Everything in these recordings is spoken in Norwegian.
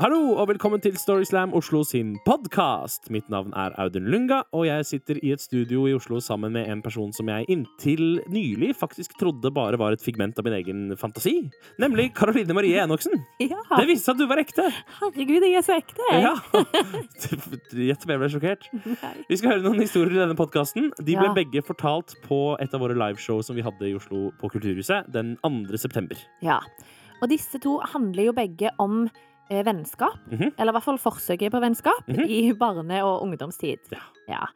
Hallo og velkommen til Storyslam Oslo sin podkast. Mitt navn er Audun Lunga, og jeg sitter i et studio i Oslo sammen med en person som jeg inntil nylig faktisk trodde bare var et figment av min egen fantasi. Nemlig Karoline Marie Enoksen. Ja, Det viste seg at du var ekte! herregud, jeg er så ekte. jeg. Ja. Gjett om jeg ble sjokkert. Nei. Vi skal høre noen historier i denne podkasten. De ble Ja. begge fortalt på et av våre liveshow som vi hadde i Oslo på Kulturhuset den 2. september. Ja. Og disse to handler jo begge om eh, vennskap. -hmm. Eller i hvert fall forsøket på vennskap Mhm. i barne- og ungdomstid. Ja. Ja.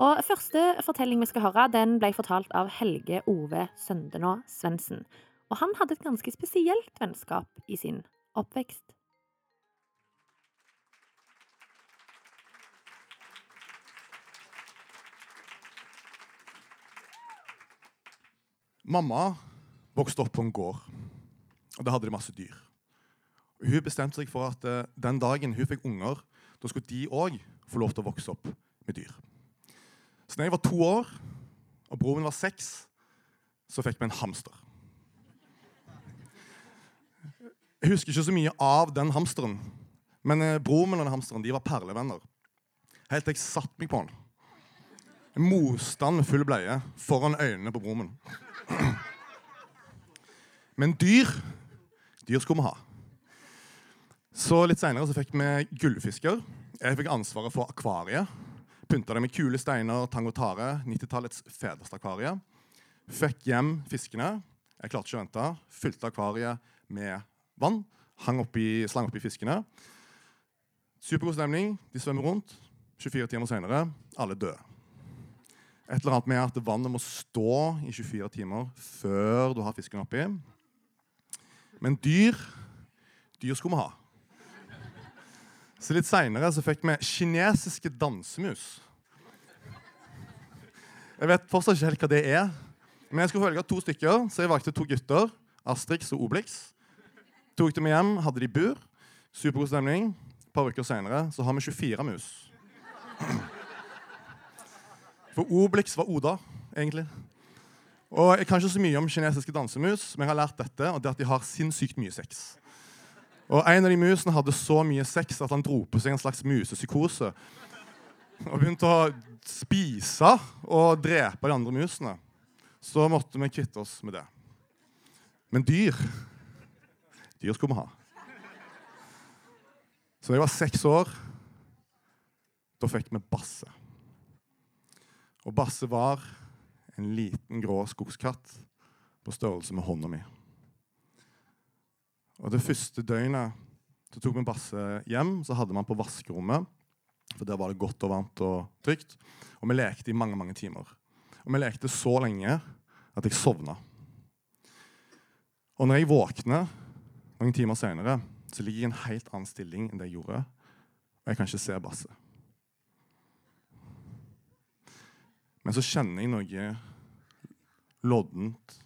Og første fortelling vi skal høre, den ble fortalt av Helge Ove Søndenå Svendsen. Og han hadde et ganske spesielt vennskap i sin oppvekst. Mamma vokste opp på en gård, og da hadde de masse dyr. Hun bestemte seg for at eh, den dagen hun fikk unger, da skulle de òg få lov til å vokse opp med dyr. Så da jeg var to år, og broren min var seks, så fikk vi en hamster. Jeg husker ikke så mye av den hamsteren, men eh, broren min og den hamsteren de var perlevenner. Helt til jeg satte meg på. Jeg moste den med full bleie foran øynene på broren min. Men dyr dyr skulle vi ha. Så Litt seinere fikk vi gullfisker. Jeg fikk ansvaret for akvariet. Pynta det med kule steiner, tang og tare. 90-tallets fedreste akvarie. Fikk hjem fiskene. Jeg klarte ikke å vente. Fylte akvariet med vann. Hang oppi, slang oppi fiskene. Supergod stemning. De svømmer rundt. 24 timer seinere, alle døde. Et eller annet med at vannet må stå i 24 timer før du har fisken oppi. Men dyr dyr skulle vi ha. Så litt seinere fikk vi kinesiske dansemus. Jeg vet fortsatt ikke helt hva det er. Men jeg skulle velge to stykker, så jeg valgte to gutter. Astrix og Obelix. Tok dem hjem, hadde de bur. Supergod stemning. Et par uker seinere har vi 24 mus. For Obelix var Oda, egentlig. Og Jeg kan ikke så mye om kinesiske dansemus, men jeg har lært dette, og det at de har sinnssykt mye sex. Og En av de musene hadde så mye sex at han dro på seg en slags musepsykose. Og begynte å spise og drepe de andre musene. Så måtte vi kvitte oss med det. Men dyr Dyr skulle vi ha. Så da jeg var seks år, da fikk vi Basse. Og Basse var en liten, grå skogskatt på størrelse med hånda mi. Og Det første døgnet så tok vi Basse hjem. Så hadde man på vaskerommet, for der var det godt og varmt og trygt. Og vi lekte i mange mange timer. Og vi lekte så lenge at jeg sovna. Og når jeg våkner noen timer seinere, så ligger jeg i en helt annen stilling enn det jeg gjorde. Og jeg kan ikke se Basse. Men så kjenner jeg noe loddent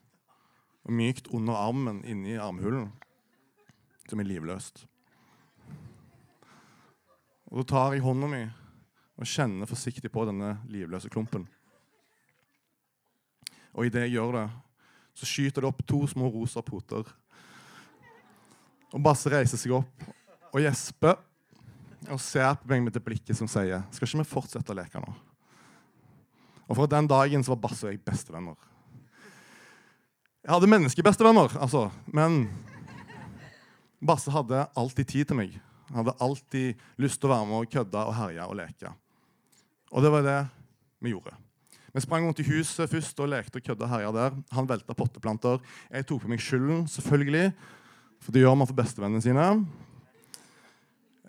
og mykt under armen inni armhulen som er livløst. Og Da tar jeg hånda mi og kjenner forsiktig på denne livløse klumpen. Og idet jeg gjør det, så skyter det opp to små rosa poter. Og Basse reiser seg opp og gjesper og ser på meg med det blikket som sier Skal ikke vi fortsette å leke nå? Og fra den dagen så var Basse og jeg bestevenner. Jeg hadde menneskebestevenner, altså, men Basse hadde alltid tid til meg. Han hadde alltid lyst til å være med og kødde og herje og leke. Og det var det vi gjorde. Vi sprang rundt i huset først og lekte og kødda og herja der. Han velta potteplanter. Jeg tok på meg skylden, selvfølgelig, for det gjør man for bestevennene sine.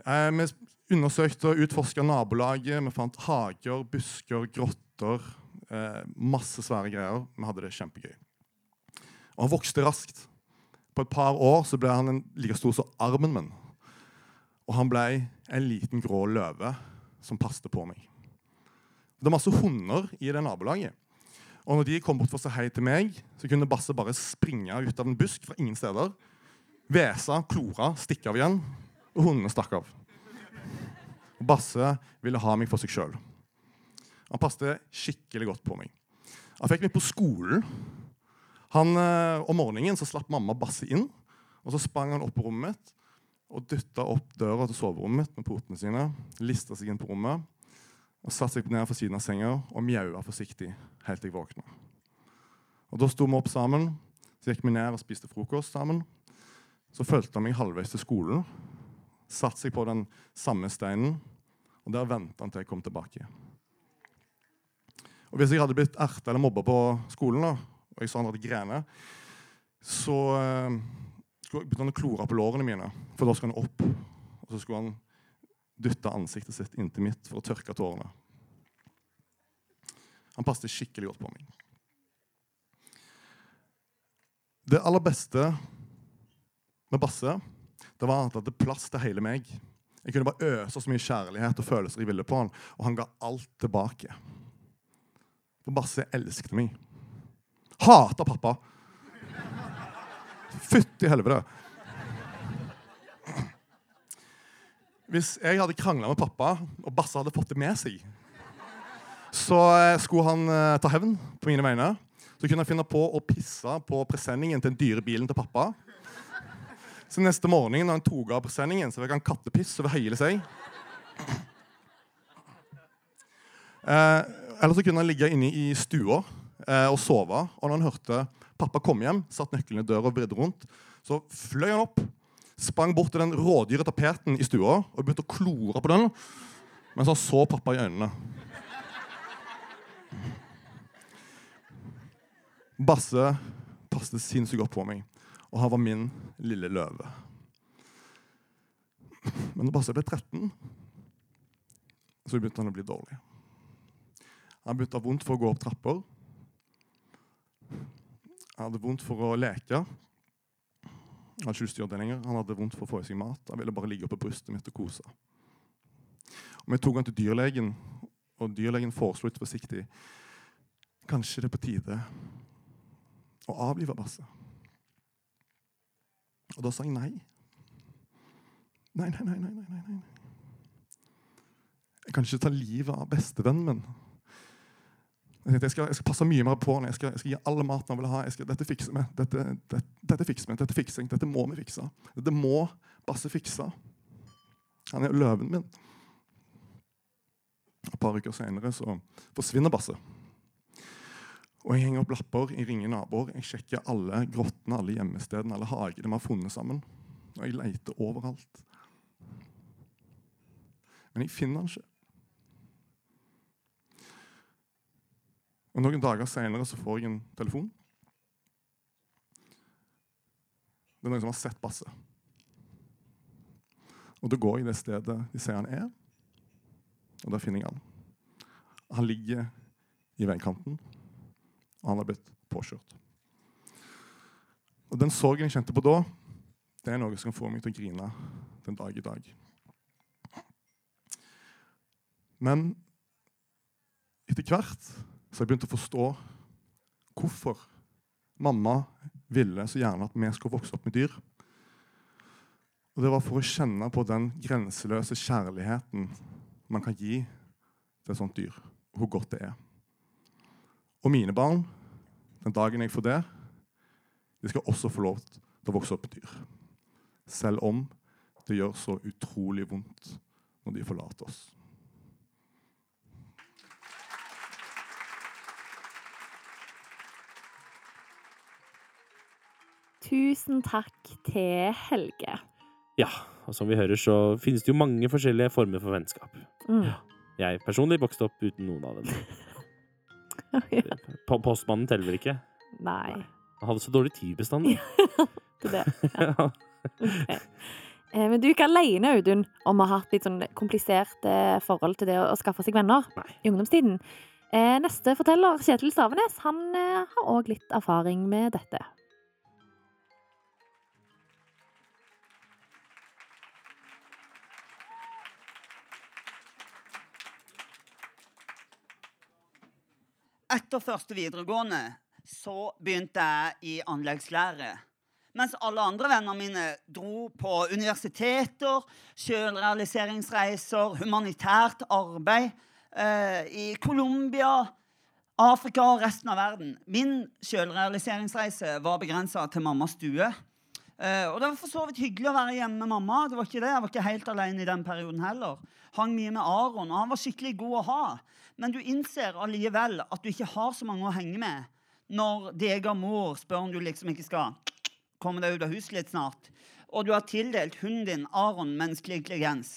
Eh, vi undersøkte og utforska nabolaget. Vi fant hager, busker, grotter. Eh, masse svære greier. Vi hadde det kjempegøy. Og han vokste raskt. På et par år så ble han en, like stor som armen min. Og han ble en liten grå løve som passet på meg. Det er masse hunder i det nabolaget. Og når de kom bort for å si hei til meg, så kunne Basse bare springe ut av en busk fra ingen steder. Hvese, klore, stikke av igjen. Og hundene stakk av. Og Basse ville ha meg for seg sjøl. Han passet skikkelig godt på meg. Han fikk meg på skolen. Han, eh, om morgenen så slapp mamma Basse inn. Og så sprang han opp på rommet mitt, og dytta opp døra til soverommet mitt med potene sine. Lista seg inn på rommet og satte seg ned for siden av senga og mjaua forsiktig helt til jeg våkna. Og Da sto vi opp sammen, så gikk vi ned og spiste frokost sammen. Så fulgte han meg halvveis til skolen, satte seg på den samme steinen, og der venta han til jeg kom tilbake. Og Hvis jeg hadde blitt erta eller mobba på skolen, da, og jeg sa han hadde grener, så eh, han å klore på lårene mine, for da skulle han opp. Og så skulle han dytte ansiktet sitt inntil mitt for å tørke tårene. Han passet skikkelig godt på meg. Det aller beste med Basse det var at han hadde plass til hele meg. Jeg kunne bare øse så mye kjærlighet og følelser jeg ville på han, og han ga alt tilbake. For Basse elsket meg. Hata pappa. Fytti helvete. Hvis jeg hadde krangla med pappa, og Basse hadde fått det med seg, så eh, skulle han eh, ta hevn på mine vegne. Så kunne han finne på å pisse på presenningen til den dyre bilen til pappa. Så neste morgen når han tok av presenningen, så fikk han kattepiss over hele seg. Eh, eller så kunne han ligge inne i stua eh, og sove. Og når han hørte pappa komme hjem, satt nøkkelen i døra og vridde rundt, så fløy han opp, sprang bort til den rådyre tapeten i stua og begynte å klore på den mens han så pappa i øynene. Basse passet sinnssykt godt på meg, og han var min lille løve. Men når Basse ble 13, så begynte han å bli dårlig. Han begynte å ha vondt for å gå opp trapper. Han hadde vondt for å leke. Han hadde ikke lyst til å gjøre det lenger. Han hadde vondt for å få i seg mat. Han ville bare ligge på brystet mitt og kose. Og Vi tok han til dyrlegen, og dyrlegen foreslo litt forsiktig Kanskje det er på tide å avlive Basse. Og da sa jeg nei. Nei, nei, nei, nei, nei, nei. Jeg kan ikke ta livet av bestevennen min. Jeg, skal, jeg skal passe mye mer på henne. Jeg skal, jeg skal gi alle maten han vil ha. Skal, dette fikser vi. Dette, dette, dette fikser vi. Dette fikser jeg. Dette må vi fikse. Dette må Basse fikse. Han er løven min. Et par uker senere så forsvinner Basse. Og Jeg henger opp lapper, jeg ringer naboer, jeg sjekker alle grottene, alle gjemmestedene, alle hagene vi har funnet sammen. Og jeg leter overalt. Men jeg finner han ikke. Og Noen dager senere så får jeg en telefon. Det er noen som har sett Basse. Og Da går jeg det stedet de sier han er, og da finner jeg han. Han ligger i veikanten, og han har blitt påkjørt. Og Den sorgen jeg kjente på da, det er noe som kan få meg til å grine den dag i dag. Men etter hvert så jeg begynte å forstå hvorfor mamma ville så gjerne at vi skulle vokse opp med dyr. Og Det var for å kjenne på den grenseløse kjærligheten man kan gi til et sånt dyr. Hvor godt det er. Og mine barn, den dagen jeg får det, de skal også få lov til å vokse opp med dyr. Selv om det gjør så utrolig vondt når de forlater oss. Tusen takk til Helge. Ja, og som vi hører, så finnes det jo mange forskjellige former for vennskap. Mm. Jeg personlig vokste opp uten noen av dem. ja. Postmannen teller ikke. Nei, Han hadde så dårlig tid bestandig. det det. Ja. Ok. Eh, Men du er ikke alene, Audun, om å ha hatt litt sånn komplisert eh, forhold til det å, skaffe seg venner Nei. i ungdomstiden. Eh, Neste forteller, Kjetil Stavenes, han har òg litt erfaring med dette. Etter første videregående så begynte jeg i anleggslære. Mens alle andre vennene mine dro på universiteter, sjølrealiseringsreiser, humanitært arbeid eh, i Colombia, Afrika og resten av verden. Min sjølrealiseringsreise var begrensa til mammas stue. Eh, og det var for så vidt hyggelig å være hjemme med mamma. det var ikke det. Jeg var ikke helt alene i den perioden heller. Hang mye med Aron, og han var skikkelig god å ha. Men du innser allikevel at du ikke har så mange å henge med når deg og mor spør om du liksom ikke skal komme deg ut av huset litt snart, og du har tildelt hunden din Aron menneskelig intelligens.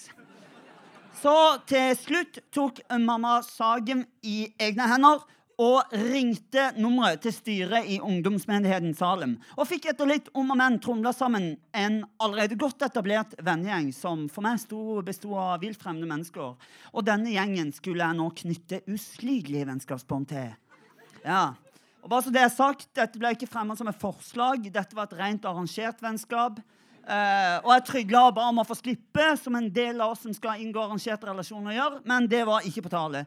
Så til slutt tok mamma saken i egne hender og ringte nummeret til styret i ungdomsmenigheten Salem. Og fikk etter litt om og men tromla sammen en allerede godt etablert vennegjeng som for meg besto av vilt fremmede mennesker. Og denne gjengen skulle jeg nå knytte uslidelige vennskapsbånd til. Ja, og bare så det er sagt, Dette ble ikke fremmet som et forslag. Dette var et rent arrangert vennskap. Uh, og jeg trygla bare om å få slippe, som en del av oss som skal inngå arrangerte relasjoner, gjør. Men det var ikke på tale.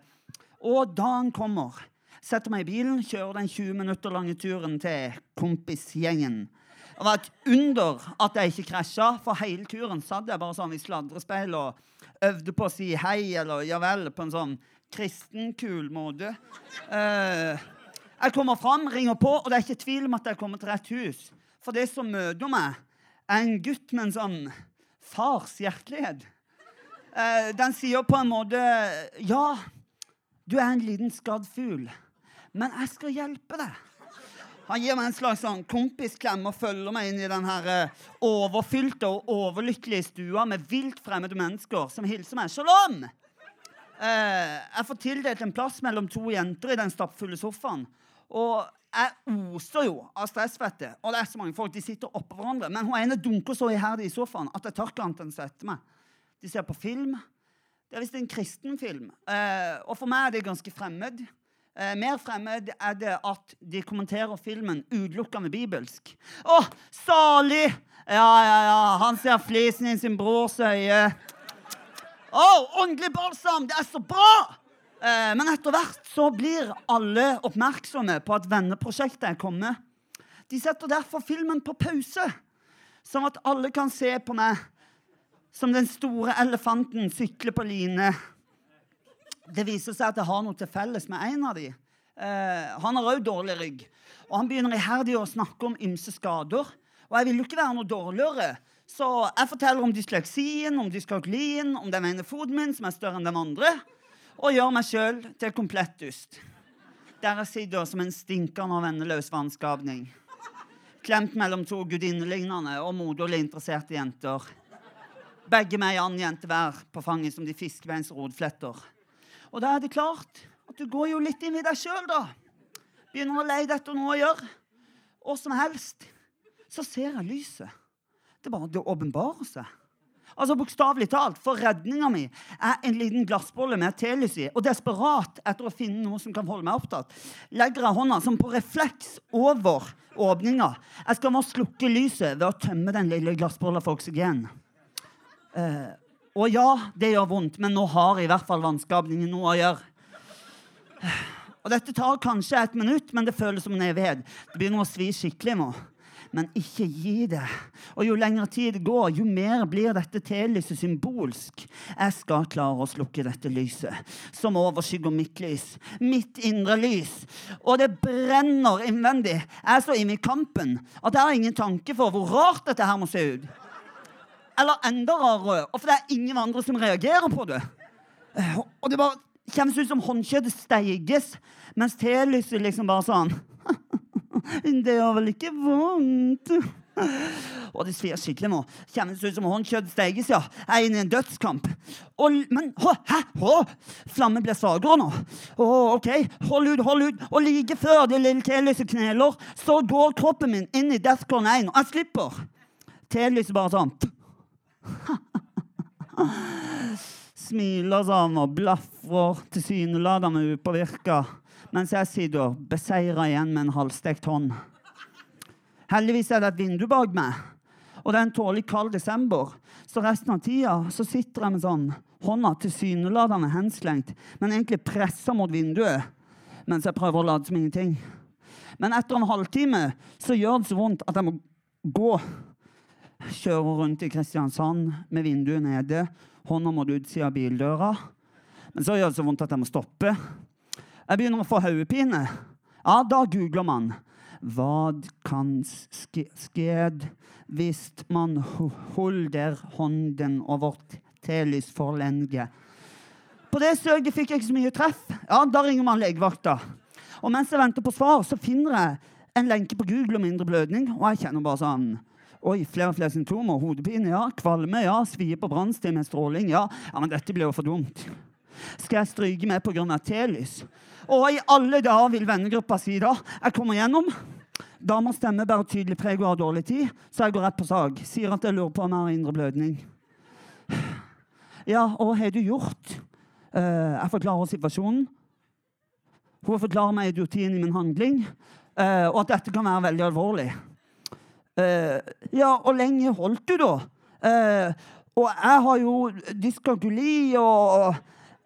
Og dagen kommer. Setter meg i bilen, kjører den 20 minutter lange turen til kompisgjengen. Det var et under at jeg ikke krasja, for hele turen satt jeg bare sånn i sladrespeil og øvde på å si hei eller ja vel på en sånn kristenkul måte. Uh, jeg kommer fram, ringer på, og det er ikke tvil om at jeg kommer til rett hus. For det som møter meg, er en gutt med en sånn fars hjertelighet. Uh, den sier på en måte Ja, du er en liten skadd fugl. Men jeg skal hjelpe deg. Han gir meg en slags sånn kompisklem og følger meg inn i den her eh, overfylte og overlykkelige stua med vilt fremmede mennesker som hilser meg. Shalom! Eh, jeg får tildelt en plass mellom to jenter i den stappfulle sofaen. Og jeg oser jo av stressfette. Og det er så mange folk, de sitter oppå hverandre. Men hun ene dunker så iherdig i sofaen at jeg tør ikke annet enn å sette meg. De ser på film. Det er visst en kristen film. Eh, og for meg er det ganske fremmed. Eh, mer fremmed er det at de kommenterer filmen utelukkende bibelsk. Å, salig! Ja, ja, ja. Han ser flisen i sin brors øye. Å, åndelig balsam! Det er så bra! Eh, men etter hvert så blir alle oppmerksomme på at venneprosjektet er kommet. De setter derfor filmen på pause, sånn at alle kan se på meg som den store elefanten sykler på line det viser seg at jeg har noe til felles med en av dem. Uh, han har òg dårlig rygg. Og han begynner iherdig å snakke om ymse skader. Og jeg vil jo ikke være noe dårligere. Så jeg forteller om dysleksien, om dyskalkulien, om den ene foten min som er større enn den andre, og gjør meg sjøl til komplett dust. Der jeg sitter som en stinkende og venneløs vannskapning. Klemt mellom to gudinnelignende og moderlig interesserte jenter. Begge med ei annen jente hver på fanget som de fiskebeins rodfletter. Og da er det klart at du går jo litt inn i deg sjøl, da. Begynner å leie etter noe å gjøre. Og som helst så ser jeg lyset. Det er bare det åpenbarer seg. Altså Bokstavelig talt, for redninga mi er en liten glassbolle med telys i. Og desperat etter å finne noe som kan holde meg opptatt, legger jeg hånda som på refleks over åpninga. Jeg skal nå slukke lyset ved å tømme den lille glassbolla for oksygen. Uh, og ja, det gjør vondt, men nå har i hvert fall vannskapningen noe å gjøre. Og Dette tar kanskje et minutt, men det føles som en evighet. Det begynner å svi skikkelig nå. Men ikke gi det. Og jo lengre tid det går, jo mer blir dette telyset symbolsk. Jeg skal klare å slukke dette lyset, som overskygger mitt lys. Mitt indre lys. Og det brenner innvendig. Jeg er så inne i kampen at jeg har ingen tanke for hvor rart dette her må se ut. Eller enda rarere, og for det er ingen andre som reagerer på det. Eh, og det bare kjennes ut som håndkjøttet steiges, mens telyset liksom bare sånn Det gjør vel ikke vondt? Og det svir skikkelig nå. Kjennes ut som håndkjøtt steiges, ja. Jeg er inne i en dødskamp. Og, men hæ? Hå? Flammen blir svakere nå. Å, OK, hold ut, hold ut. Og like før det lille telyset kneler, så går kroppen min inn i Deathcon 1, og jeg slipper. Telyset bare sånn Smiler sånn og blafrer tilsynelatende upåvirka mens jeg sitter beseira igjen med en halvstekt hånd. Heldigvis er det et vindu bak meg, og det er en tålelig kald desember. Så resten av tida så sitter jeg med sånn hånda tilsynelatende henslengt, men egentlig pressa mot vinduet mens jeg prøver å late som ingenting. Men etter en halvtime så gjør det så vondt at jeg må gå Kjører rundt i Kristiansand med vinduet nede, hånda mot utsida av bildøra. Men så gjør det så vondt at jeg må stoppe. Jeg begynner å få hodepine. Ja, da googler man. Hva kan ske, sked hvis man holder hånden over telys for lenge? På det søket fikk jeg ikke så mye treff. Ja, Da ringer man legevakta. Og mens jeg venter på svar, så finner jeg en lenke på Google om indre blødning, og jeg kjenner bare sånn Oi, flere og flere symptomer. Hodepine, ja. Kvalme, ja. Svie på brannsted med stråling, ja. Ja, Men dette blir jo for dumt. Skal jeg stryke med pga. T-lys? Og i alle dager vil vennegruppa si da Jeg kommer gjennom. Damer stemmer bare tydelig preg og har dårlig tid, så jeg går rett på sak. Sier at jeg lurer på om jeg har indre blødning. Ja, og har du gjort? Uh, jeg forklarer situasjonen. Hun forklarer meg idiotien i min handling, uh, og at dette kan være veldig alvorlig. Eh, ja, og lenge holdt du, da? Eh, og jeg har jo dyskalkuli og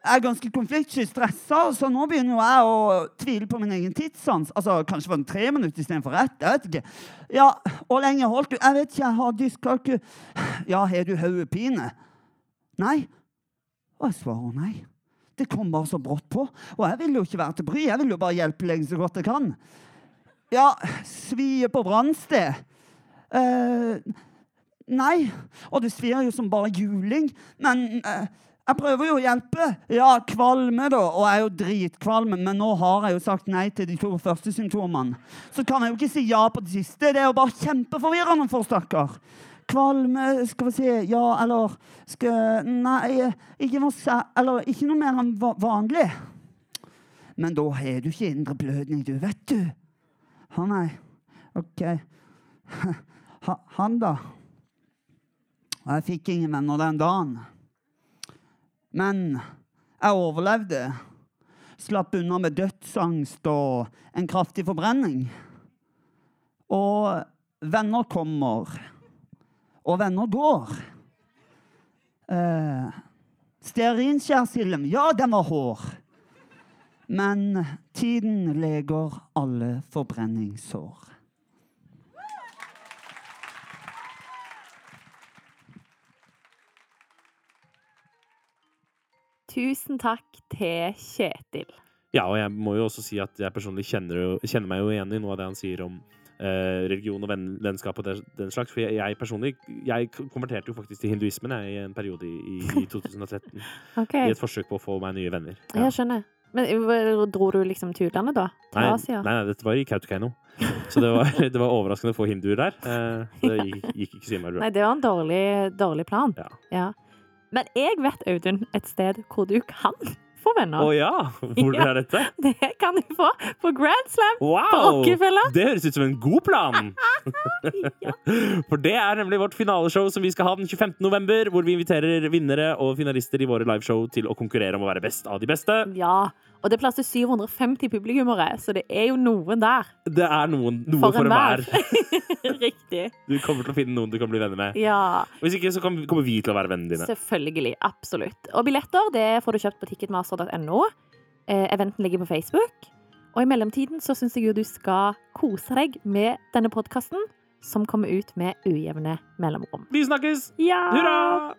jeg er ganske konfliktsky, stressa, så nå begynner jo jeg å tvile på min egen tidssans. Altså, Kanskje var det tre minutter istedenfor ett. Jeg vet ikke. Ja, Hvor lenge holdt du? Jeg vet ikke, jeg har dyskalkuli Ja, har du hodepine? Nei. Og jeg svarer nei. Det kom bare så brått på. Og jeg vil jo ikke være til bry. Jeg vil jo bare hjelpe lenge så godt jeg kan. Ja, svie på brannsted. Eh, nei. Og det svir jo som bare juling. Men eh, jeg prøver jo å hjelpe. Ja, kvalme, da. Og jeg er jo dritkvalm, men nå har jeg jo sagt nei til de to første symptomene. Så kan jeg jo ikke si ja på det siste. Det er jo bare kjempeforvirrende for stakkar. Kvalme Skal vi si Ja, eller skal Nei, ikke noe, eller, ikke noe mer enn va- vanlig. Men da har du ikke indre blødning, du, vet du. Å nei. OK. Ha, han, da? Jeg fikk ingen venner den dagen. Men jeg overlevde. Slapp unna med dødsangst og en kraftig forbrenning. Og venner kommer, og venner går. Eh, Stearinskjærsilden, ja, den var hår. Men tiden leger alle forbrenningssår. Tusen takk til Kjetil. Ja, og jeg må jo også si at jeg personlig kjenner, kjenner meg jo igjen i noe av det han sier om eh, religion og venn, vennskap og den slags. For jeg, jeg personlig jeg konverterte jo faktisk til hinduismen jeg, i en periode i, i 2013. okay. I et forsøk på å få meg nye venner. Ja. jeg skjønner. Men dro du liksom til utlandet, da? Til Nei, Asia? nei, nei, dette var i Kautokeino. Så det var, det var overraskende få hinduer der. Eh, det gikk, gikk ikke så innmari bra. Nei, det var en dårlig, dårlig plan. Ja. Ja. Men jeg vet, Audun, et sted hvor du kan få venner. Å ja! Hvor Ja. er dette? Det kan du få på Grand Slam på Wow! Rockefeller. Det høres ut som en god plan! Ja. For det er nemlig vårt finaleshow som vi skal ha den 25. november, hvor vi inviterer vinnere og finalister i våre liveshow til å konkurrere om å være best av de beste. ja. Og det er plass til 750 publikummere, så det er jo noen der. Det er noen, noe For for, enhver. Riktig. Du kommer til å finne noen du kan bli venner med. Ja, Hvis ikke så kommer vi til å være vennene dine. selvfølgelig. Absolutt. Og billetter det får du kjøpt på ticketmaster.no. Eh, eventen ligger på Facebook. Og i mellomtiden så syns jeg jo du skal kose deg med denne podkasten, som kommer ut med ujevne mellomrom. Vi snakkes! Ja! Hurra!